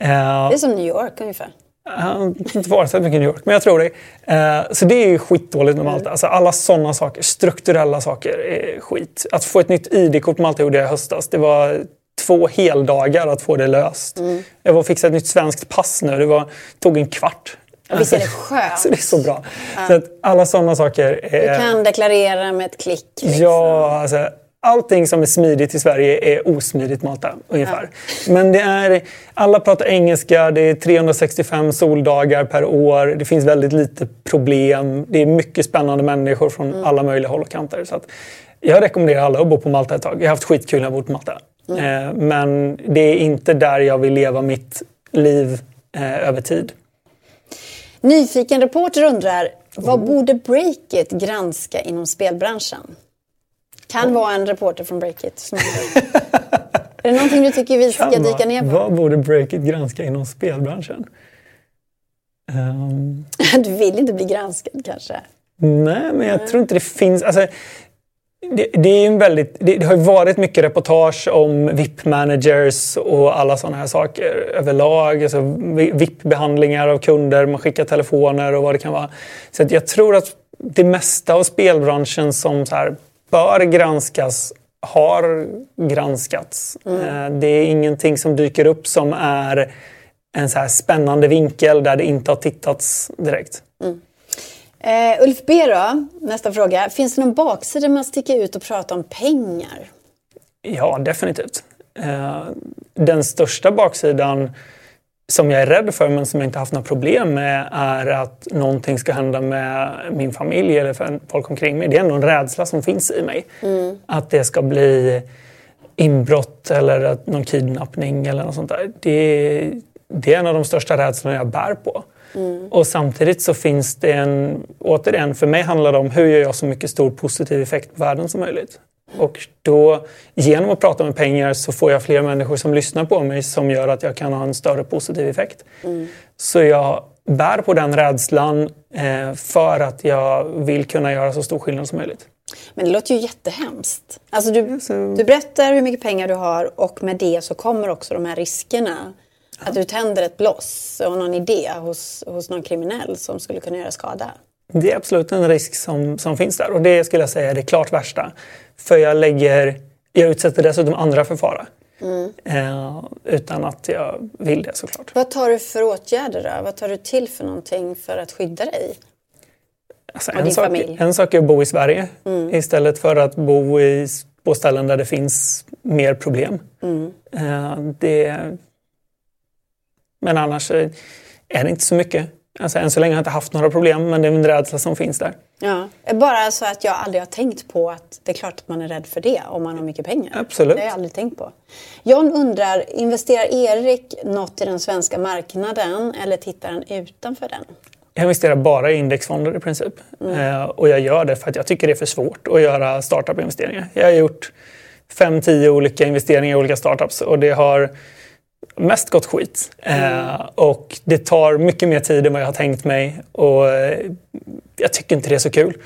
Eh, Det är som New York ungefär. jag har inte varit så mycket i New York, men jag tror det. Eh, så det är skitdåligt med Malta. Alltså alla sådana saker, strukturella saker, är skit. Att få ett nytt ID-kort på Malta gjorde jag i höstas. Det var två heldagar att få det löst. Jag var och fixade ett nytt svenskt pass nu. Det var, tog en kvart. Ja, visst är det skönt? Så det är så bra. Så att alla sådana saker. Du Är, kan deklarera med ett klick. Liksom. Ja, alltså, allting som är smidigt i Sverige är osmidigt Malta, ungefär. Men det är, alla pratar engelska, det är 365 soldagar per år, det finns väldigt lite problem. Det är mycket spännande människor från Mm. alla möjliga håll och kanter. Så att jag rekommenderar alla att bo på Malta ett tag. Jag har haft skitkul när jag bott på Malta. Mm. Eh, men det är inte där jag vill leva mitt liv eh, över tid. Nyfiken reporter undrar, vad borde Breakit granska inom spelbranschen? Kan vara en reporter från Breakit. Är det någonting du tycker vi ska dyka ner på? Vad borde Breakit granska inom spelbranschen? Ehm, Du vill inte bli granskad kanske? Nej, men jag tror inte det finns... Alltså, det, det, är en väldigt, det, det har ju varit mycket reportage om VIP-managers och alla sådana här saker överlag. Alltså VIP-behandlingar av kunder, man skickar telefoner och vad det kan vara. Så jag tror att det mesta av spelbranschen som så här bör granskas har granskats. Eh, Det är ingenting som dyker upp som är en så här spännande vinkel där det inte har tittats direkt. Eh, Ulf B då, nästa fråga. Finns det någon baksida med att sticka ut och prata om pengar? Ja, definitivt. Eh, Den största baksidan som jag är rädd för men som jag inte haft några problem med är att någonting ska hända med min familj eller för folk omkring mig. Det är ändå en rädsla som finns i mig. Att det ska bli inbrott eller någon kidnappning eller något sånt där. Det, det är en av de största rädslorna jag bär på. Och samtidigt så finns det en, återigen, för mig handlar det om hur gör jag så mycket stor positiv effekt på världen som möjligt. Och då, genom att prata med pengar så får jag fler människor som lyssnar på mig som gör att jag kan ha en större positiv effekt. Så jag bär på den rädslan eh, för att jag vill kunna göra så stor skillnad som möjligt. Men det låter ju jättehemskt. Alltså du, du berättar hur mycket pengar du har och med det så kommer också de här riskerna. Att du tänder ett bloss och någon idé hos, hos någon kriminell som skulle kunna göra skada. Det är absolut en risk som, som finns där och det skulle jag säga är det klart värsta. För jag lägger, jag utsätter dessutom andra för fara. Eh, utan att jag vill det såklart. Vad tar du för åtgärder då? Vad tar du till för någonting för att skydda dig? Alltså, Och en, din sak, familj. Mm. en sak är att bo i Sverige istället för att bo i, på ställen där det finns mer problem. Mm. Eh, det, men annars är det inte så mycket. Alltså, än så länge har jag inte haft några problem men det är en rädsla som finns där. Ja. Bara så att jag aldrig har tänkt på att det är klart att man är rädd för det om man har mycket pengar. Absolut. Det har jag aldrig tänkt på. John undrar, investerar Erik något i den svenska marknaden eller tittar han utanför den? Jag investerar bara i indexfonder i princip. Eh, och jag gör det för att jag tycker det är för svårt att göra startup-investeringar. Jag har gjort 5-10 olika investeringar i olika startups och det har mest gått skit. Eh, och det tar mycket mer tid än vad jag har tänkt mig och eh, jag tycker inte det är så kul.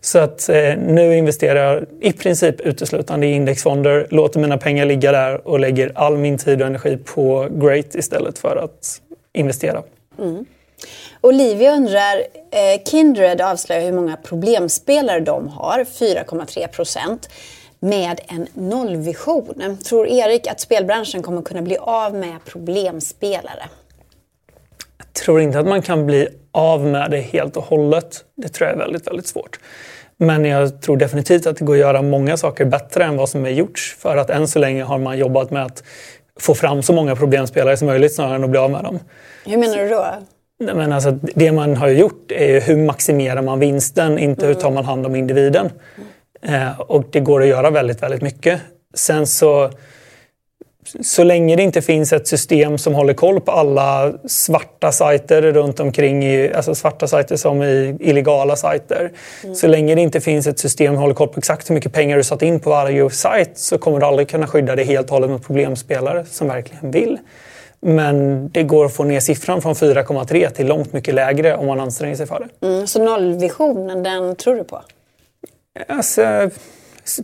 Så att eh, nu investerar jag i princip uteslutande i indexfonder, låter mina pengar ligga där och lägger all min tid och energi på Great istället för att investera. Mm. Olivia undrar, eh, Kindred avslöjar hur många problemspelare de har, 4,3 procent, med en nollvision. Tror Erik att spelbranschen kommer kunna bli av med problemspelare? Jag tror inte att man kan bli av med det helt och hållet. Det tror jag är väldigt, väldigt svårt. Men jag tror definitivt att det går att göra många saker bättre än vad som är gjorts. För att än så länge har man jobbat med att få fram så många problemspelare som möjligt snarare än att bli av med dem. Hur menar du då? Nej, Men alltså, det man har gjort är ju hur maximerar man vinsten, inte hur tar man hand om individen. Eh, och det går att göra väldigt, väldigt mycket. Sen så så länge det inte finns ett system som håller koll på alla svarta sajter runt omkring, i, alltså svarta sajter som i illegala sajter. Mm. Så länge det inte finns ett system som håller koll på exakt hur mycket pengar du satt in på varje sajt så kommer du aldrig kunna skydda dig helt och hållet mot problemspelare som verkligen vill. Men det går att få ner siffran från 4,3 till långt mycket lägre om man anstränger sig för det. Mm, så nollvisionen, den tror du på? Alltså,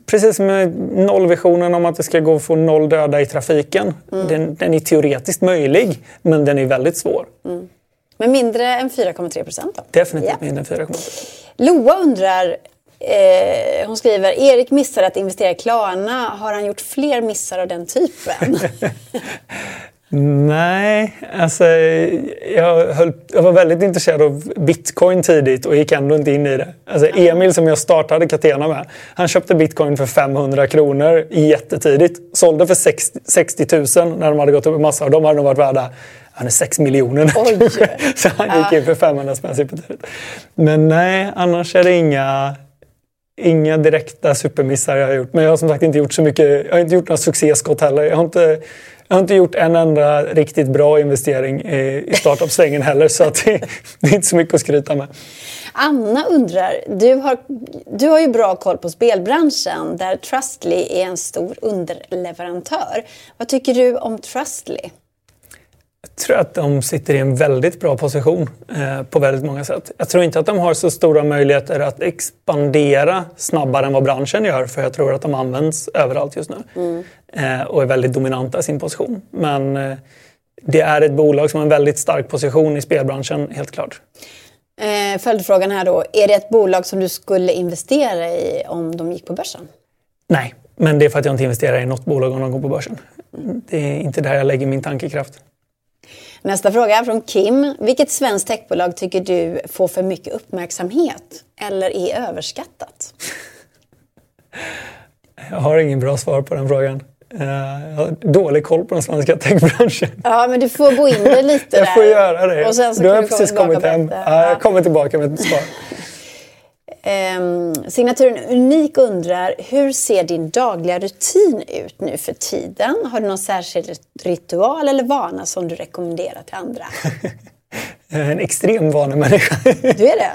precis med nollvisionen om att det ska gå att få noll döda i trafiken. Mm. Den, den, är teoretiskt möjlig, men den är väldigt svår. Mm. Men mindre än 4,3 procent då? Definitivt ja. mindre än 4,3. Loa undrar, eh, hon skriver, Erik missade att investera i Klarna. Har han gjort fler missar av den typen? Nej, alltså jag, höll, jag, var väldigt intresserad av bitcoin tidigt och gick ändå inte in i det. Alltså Emil som jag startade Catena med, han köpte bitcoin för 500 kronor jättetidigt. Sålde för 60, 60 000 när de hade gått upp en massa och de hade nog varit värda han är 6 miljoner Så han gick in för 500 spänn supertidigt. Men nej, annars är det inga, inga direkta supermissar jag har gjort. Men jag har som sagt inte gjort så mycket. Jag har inte gjort några succéskott heller. Jag har inte jag har inte gjort en enda riktigt bra investering i startup-svängen heller så att det, det, är inte så mycket att skryta med. Anna undrar, du har, du har ju bra koll på spelbranschen där Trustly är en stor underleverantör. Vad tycker du om Trustly? Jag tror att de sitter i en väldigt bra position eh, på väldigt många sätt. Jag tror inte att de har så stora möjligheter att expandera snabbare än vad branschen gör för jag tror att de används överallt just nu mm. eh, och är väldigt dominanta i sin position. Men eh, det är ett bolag som har en väldigt stark position i spelbranschen, helt klart. Eh, följdfrågan här då, är det ett bolag som du skulle investera i om de gick på börsen? Nej, men det är för att jag inte investerar i något bolag om de går på börsen. Det är inte där jag lägger min tankekraft. Nästa fråga från Kim. Vilket svenskt techbolag tycker du får för mycket uppmärksamhet eller är överskattat? Jag har ingen bra svar på den frågan. Eh, jag har dålig koll på den svenska techbranschen. Ja, men du får gå in det lite Jag får göra det. Och sen så du har precis kommit hem. Ja, jag kommer tillbaka med ett svar. Eh, signaturen Unik undrar, hur ser din dagliga rutin ut nu för tiden? Har du någon särskild ritual eller vana som du rekommenderar till andra? en extrem vanemänniska. Du är det?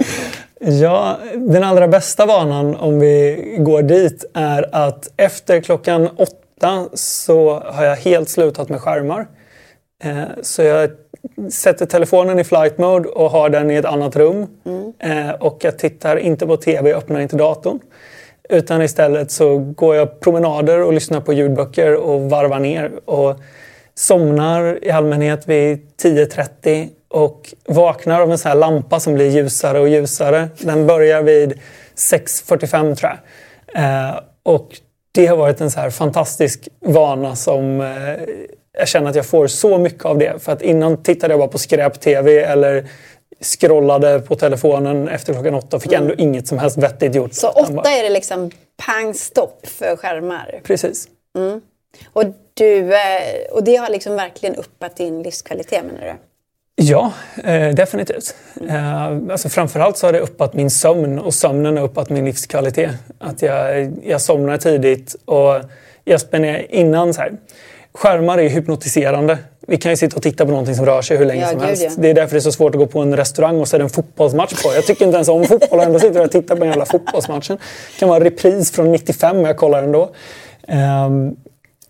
Ja, den allra bästa vanan om vi går dit är att efter klockan åtta så har jag helt slutat med skärmar. Eh, så jag sätter telefonen i flight mode och har den i ett annat rum. Mm. Eh, och jag tittar inte på TV, öppnar inte datorn. Utan istället så går jag promenader och lyssnar på ljudböcker och varvar ner. Och somnar i allmänhet vid 10.30 och vaknar av en sån här lampa som blir ljusare och ljusare. Den börjar vid 6.45 tror jag. Eh, och det har varit en så här fantastisk vana som eh, jag känner att jag får så mycket av det. För att innan tittade jag bara på skräp-tv eller scrollade på telefonen efter klockan åtta och fick mm. ändå inget som helst vettigt gjort. Så åtta är det liksom pang stopp för skärmar? Precis. Mm. Och, du, eh, och det har liksom verkligen uppat din livskvalitet menar du? Ja, eh, definitivt. Eh, alltså framförallt så har det uppat min sömn och sömnen har uppat min livskvalitet. Att jag, jag somnar tidigt och jag spenderar innan så här skärmar är hypnotiserande. Vi kan ju sitta och titta på någonting som rör sig hur länge ja, som helst. Ja. Det är därför det är så svårt att gå på en restaurang och se en fotbollsmatch på. Jag tycker inte ens om fotboll och ändå sitter jag och tittar på den jävla fotbollsmatchen. Det kan vara en repris från 95 men jag kollar ändå. Um,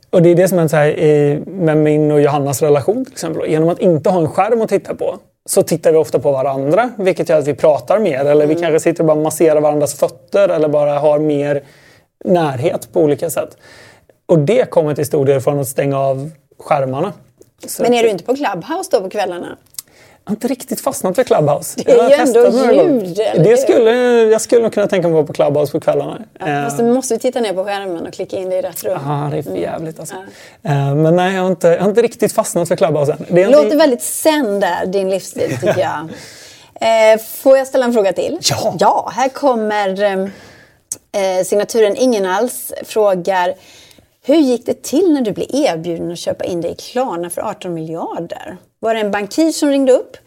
och det är det som är så här, i, med min och Johannas relation till exempel. Genom att inte ha en skärm att titta på så tittar vi ofta på varandra vilket gör att vi pratar mer. Eller mm. vi kanske sitter och bara masserar varandras fötter eller bara har mer närhet på olika sätt. Och det kommer till stor del från att stänga av skärmarna. Så Men är du inte på Clubhouse då på kvällarna? Jag har inte riktigt fastnat för Clubhouse. Det är ju ändå ljud, det skulle, Jag skulle nog kunna tänka mig att vara på Clubhouse på kvällarna. Ja, fast du måste titta ner på skärmen och klicka in dig i rätt rum. Ja, det är för jävligt alltså. Ja. Eh, men nej, jag har, inte, jag har inte riktigt fastnat för Clubhouse än. Det låter väldigt sen där, din livsstil tycker jag. Eh, får jag ställa en fråga till? Ja! Ja, här kommer eh, signaturen Ingen alls frågar hur gick det till när du blev erbjuden att köpa in dig i Klarna för 18 miljarder? Var det en bankir som ringde upp?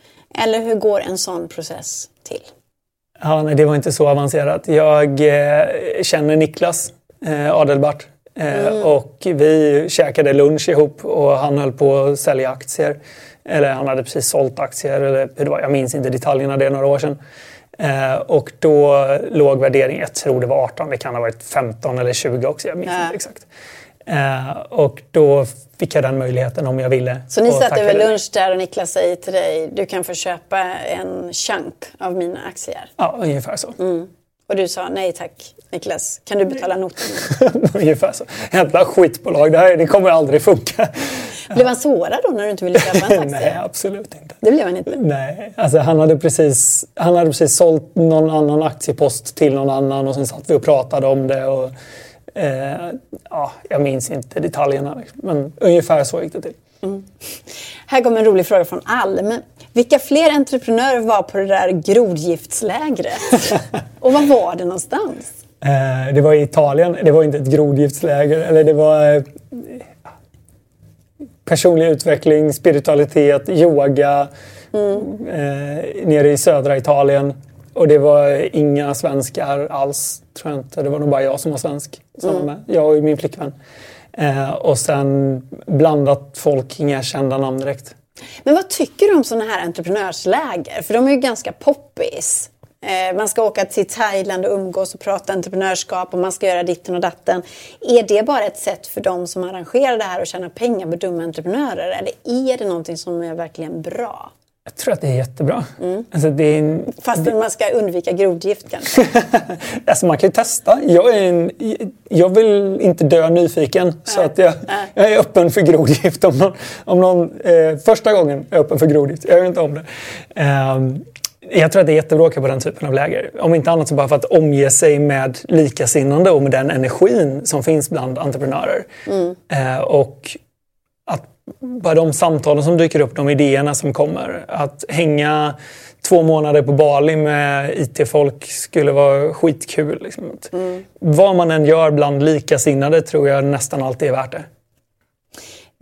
Eller hur går en sån process till? Ja, nej, det var inte så avancerat. Jag eh, känner Niklas eh, Adelbart Mm. Och vi käkade lunch ihop och han höll på att sälja aktier. Eller han hade precis sålt aktier, eller hur det var, jag minns inte detaljerna, det är några år sedan. Eh, och då låg värderingen, jag tror det var 18, det kan ha varit 15 eller 20 också, jag minns Ja. inte exakt. Eh, och då fick jag den möjligheten om jag ville. Så ni satt över lunch där och Niklas säger till dig du kan få köpa en chunk av mina aktier. Ja, ungefär så. Och du sa nej tack Niklas, kan du betala notan? ungefär så. Jävla skitbolag, det här det kommer aldrig funka. Blev han sårad då när du inte ville köpa en Nej, aktie? absolut inte. Det blev han inte. Nej, alltså han hade, precis, han hade precis sålt någon annan aktiepost till någon annan och sen satt vi och pratade om det. Och, eh, ja, jag minns inte detaljerna, men ungefär så gick det till. Här kommer en rolig fråga från Alm. Vilka fler entreprenörer var på det där grodgiftslägret? och var var det någonstans? Eh, det var i Italien, det var inte ett grodgiftsläger. Eller det var eh, personlig utveckling, spiritualitet, yoga eh, nere i södra Italien. Och det var inga svenskar alls, tror jag inte. Det var nog bara jag som var svensk. Som med. Jag och min flickvän. Eh, och sen blandat folk, inga kända namn direkt. Men vad tycker du om sådana här entreprenörsläger? För de är ju ganska poppis. Eh, man ska åka till Thailand och umgås och prata entreprenörskap och man ska göra ditten och datten. Är det bara ett sätt för de som arrangerar det här att tjäna pengar på dumma entreprenörer? Eller är det någonting som är verkligen bra? Jag tror att det är jättebra. Alltså, det är en, Fast man ska undvika grodgift kanske. Alltså man kan ju testa. Jag, är en, jag vill inte dö nyfiken. Så att jag, jag är öppen för grodgift. Om någon, om någon, eh, första gången är jag öppen för grodgift. Jag gör inte om det. Ehm, jag tror att det är jättebra att åka på den typen av läger. Om inte annat så bara för att omge sig med likasinnande och med den energin som finns bland entreprenörer. Eh, och att bara de samtalen som dyker upp, de idéerna som kommer. Att hänga två månader på Bali med IT-folk skulle vara skitkul. Liksom. Att Vad man än gör bland likasinnade tror jag nästan alltid är värt det.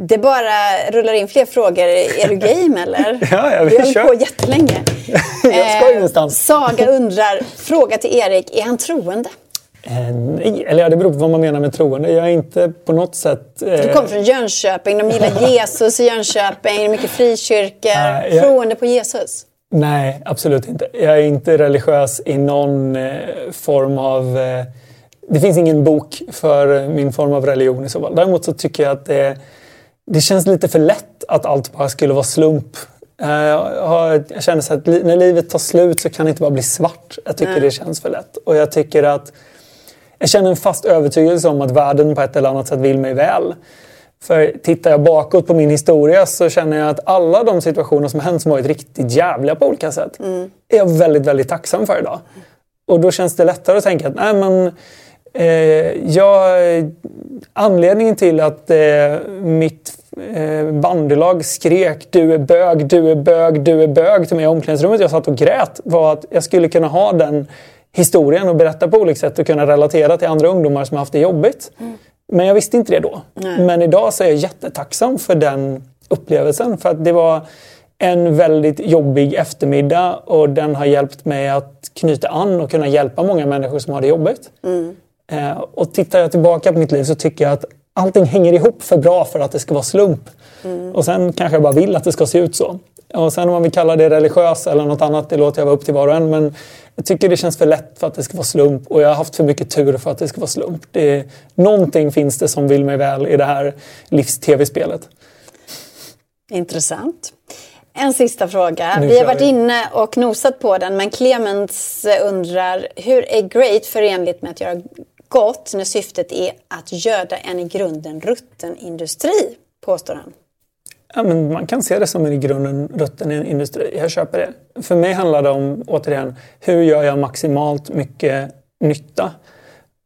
Det bara rullar in fler frågor. Är du game eller? Ja, ja, vi vi har på jättelänge. Jag ska Eh, ingenstans. Saga undrar, fråga till Erik, är han troende? Eh, nej, eller ja, det beror på vad man menar med troende. Jag är inte på något sätt... Eh, Du kommer från Jönköping, de gillar Jesus i Jönköping, det är mycket frikyrkor. Nej, jag- Troende på Jesus? Nej, absolut inte. Jag är inte religiös i någon eh, form av... Eh, det finns ingen bok för min form av religion i så fall. Däremot så tycker jag att det, det känns lite för lätt att allt bara skulle vara slump. Eh, jag, känner så att när livet tar slut så kan det inte bara bli svart. Jag tycker det känns för lätt. Och jag tycker att... Jag känner en fast övertygelse om att världen på ett eller annat sätt vill mig väl. För tittar jag bakåt på min historia så känner jag att alla de situationer som hänt som varit riktigt jävliga på olika sätt är jag väldigt, väldigt tacksam för idag. Och då känns det lättare att tänka att nej men eh, jag, anledningen till att eh, mitt eh, bandylag skrek du är bög, du är bög, du är bög till mig i omklädningsrummet. Jag satt och grät var att jag skulle kunna ha den historien och berätta på olika sätt och kunna relatera till andra ungdomar som har haft det jobbigt. Men jag visste inte det då. Men idag så är jag jättetacksam för den upplevelsen. För att det var en väldigt jobbig eftermiddag och den har hjälpt mig att knyta an och kunna hjälpa många människor som har det jobbigt. Eh, och tittar jag tillbaka på mitt liv så tycker jag att allting hänger ihop för bra för att det ska vara slump. Och sen kanske jag bara vill att det ska se ut så. Och sen om man vill kalla det religiös eller något annat, det låter jag vara upp till var och en. Men jag tycker det känns för lätt för att det ska vara slump och jag har haft för mycket tur för att det ska vara slump. Det, någonting finns det som vill mig väl i det här livs-tv-spelet. Intressant. En sista fråga. Nu vi har varit vi. inne och nosat på den, men Clemens undrar hur är great förenligt med att göra gott när syftet är att göda en i grunden rutten industri, påstår han. Ja, men man kan se det som en i grunden rutten industri. Jag köper det. För mig handlar det om, återigen, hur gör jag maximalt mycket nytta?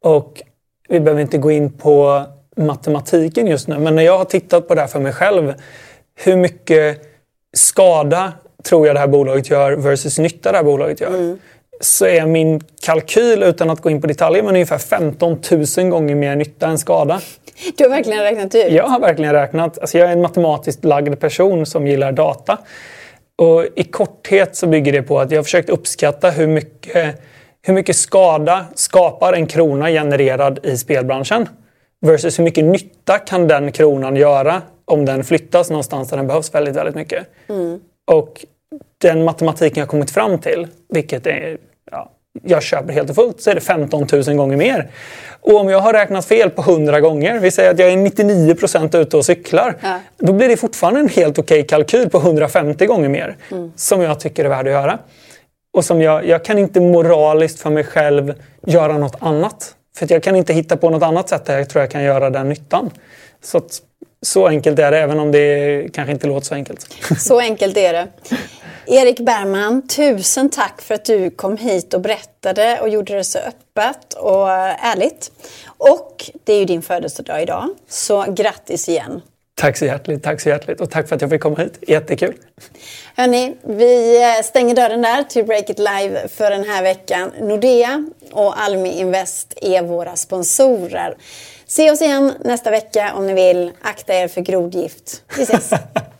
Och vi behöver inte gå in på matematiken just nu, men när jag har tittat på det här för mig själv, hur mycket skada tror jag det här bolaget gör versus nytta det här bolaget gör? Mm. Så är min kalkyl, utan att gå in på detaljer, men ungefär 15 000 gånger mer nytta än skada. Du har verkligen räknat ut. Jag har verkligen räknat. Alltså jag är en matematiskt lagd person som gillar data. Och I korthet så bygger det på att jag har försökt uppskatta hur mycket, hur mycket skada skapar en krona genererad i spelbranschen versus hur mycket nytta kan den kronan göra om den flyttas någonstans där den behövs väldigt, väldigt mycket. Mm. Och den matematiken jag kommit fram till, vilket är ja, jag köper helt och fullt, så är det 15 000 gånger mer. Och om jag har räknat fel på 100 gånger, vi säger att jag är 99 procent ute och cyklar, ja. då blir det fortfarande en helt okej okay kalkyl på 150 gånger mer mm. som jag tycker är värd att göra. Och som jag, jag kan inte moraliskt för mig själv göra något annat. För jag kan inte hitta på något annat sätt där jag tror jag kan göra den nyttan. Så, att, så enkelt är det, även om det kanske inte låter så enkelt. Så enkelt är det. Erik Bergman, tusen tack för att du kom hit och berättade och gjorde det så öppet och ärligt. Och det är ju din födelsedag idag, så grattis igen. Tack så hjärtligt, tack så hjärtligt och tack för att jag fick komma hit. Jättekul! Hörni, vi stänger dörren där till Break It Live för den här veckan. Nordea och Almi Invest är våra sponsorer. Se oss igen nästa vecka om ni vill. Akta er för grodgift. Vi ses!